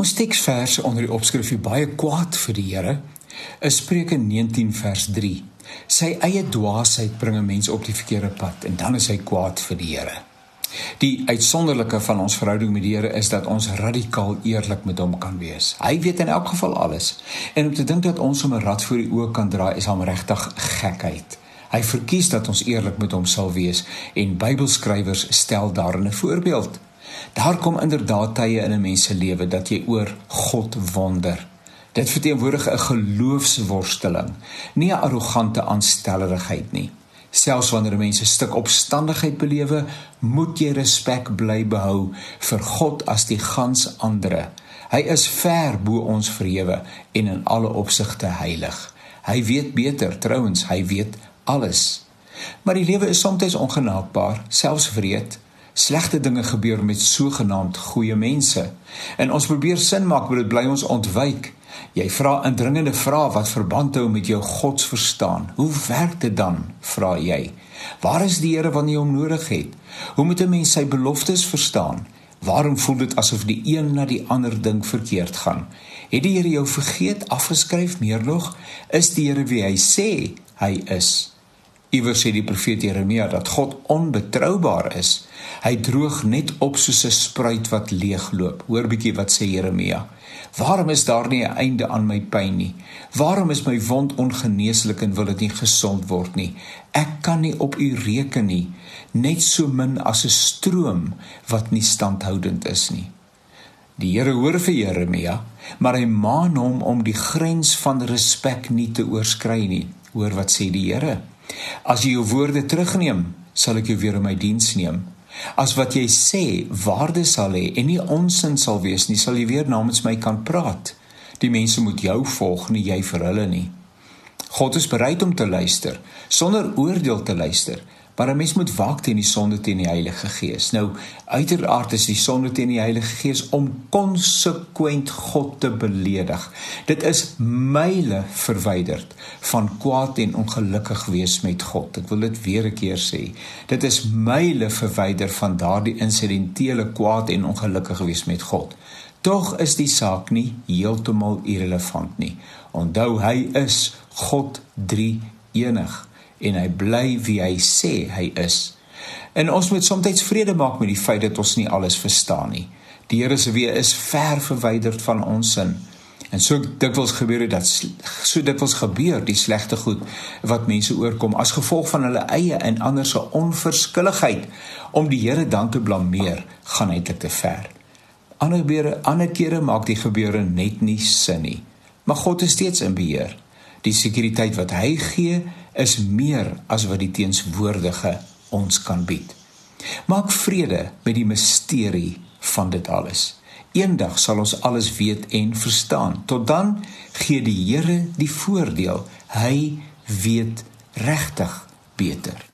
Ons teksvers onder die opskrif baie kwaad vir die Here is Spreuke 19 vers 3. Sy eie dwaasheid bring 'n mens op die verkeerde pad en dan is hy kwaad vir die Here. Die uitsonderlike van ons verhouding met die Here is dat ons radikaal eerlik met hom kan wees. Hy weet in elk geval alles. En om te dink dat ons hom 'n rad voor die oë kan draai is hom regtig gekheid. Hy verkies dat ons eerlik met hom sal wees en Bybelskrywers stel daarin 'n voorbeeld. Daar kom inderdaad tye in 'n mens se lewe dat jy oor God wonder. Dit verteenwoordig 'n geloofsworsteling, nie 'n arrogante aanstellerigheid nie. Selfs wanneer 'n mens 'n stuk opstandigheid belewe, moet jy respek bly behou vir God as die gans ander. Hy is ver bo ons verhewe en in alle opsigte heilig. Hy weet beter, trouens, hy weet alles. Maar die lewe is soms ongenaakbaar, selfs wreed. Slegte dinge gebeur met sogenaamd goeie mense. En ons probeer sin maak, maar dit bly ons ontwyk. Jy vra indringende vrae wat verband hou met jou godsverstaan. Hoe werk dit dan? vra jy. Waar is die Here wanneer jy hom nodig het? Hoe moet 'n mens sy beloftes verstaan? Waarom voel dit asof die een na die ander ding verkeerd gaan? Het die Here jou vergeet, afgeskryf meer nog? Is die Here wie hy sê hy is? Iewers sê die profeet Jeremia dat God onbetroubaar is. Hy droog net op soos 'n spruit wat leegloop. Hoor bietjie wat sê Jeremia. Waarom is daar nie 'n einde aan my pyn nie? Waarom is my wond ongeneeslik en wil dit nie gesond word nie? Ek kan nie op u reken nie, net so min as 'n stroom wat nie standhoudend is nie. Die Here hoor vir Jeremia, maar hy maan hom om die grens van respek nie te oorskry nie. Hoor wat sê die Here? As jy jou woorde terugneem, sal ek jou weer in my diens neem. As wat jy sê waarde sal hê en nie onsin sal wees nie, sal jy weer namens my kan praat. Die mense moet jou volg, nie jy vir hulle nie. God is bereid om te luister, sonder oordeel te luister. Maar 'n mens moet waak teen die sonde teen die Heilige Gees. Nou, uiteraard is die sonde teen die Heilige Gees om konsekwent God te beledig. Dit is myle verwyderd van kwaad en ongelukkig wees met God. Ek wil dit weer 'n keer sê. Dit is myle verwyder van daardie insidentele kwaad en ongelukkig wees met God. Tog is die saak nie heeltemal irrelevant nie. Onthou hy is God 3 enig en hy bly wie hy sê hy is. En ons moet soms vrede maak met die feit dat ons nie alles verstaan nie. Die Here se weë is ver verwyderd van ons sin. En so dikwels gebeur dit dat so dikwels gebeur die slegte goed wat mense oorkom as gevolg van hulle eie en ander se onverskilligheid om die Here dan te blameer, gaan eintlik te ver. Ander kere, ander kere maak die gebeure net nie sin nie. Maar God is steeds in beheer. Die sekuriteit wat hy gee, is meer as wat die teenswoordige ons kan bied. Maak vrede met die misterie van dit alles. Eendag sal ons alles weet en verstaan. Tot dan gee die Here die voordeel. Hy weet regtig beter.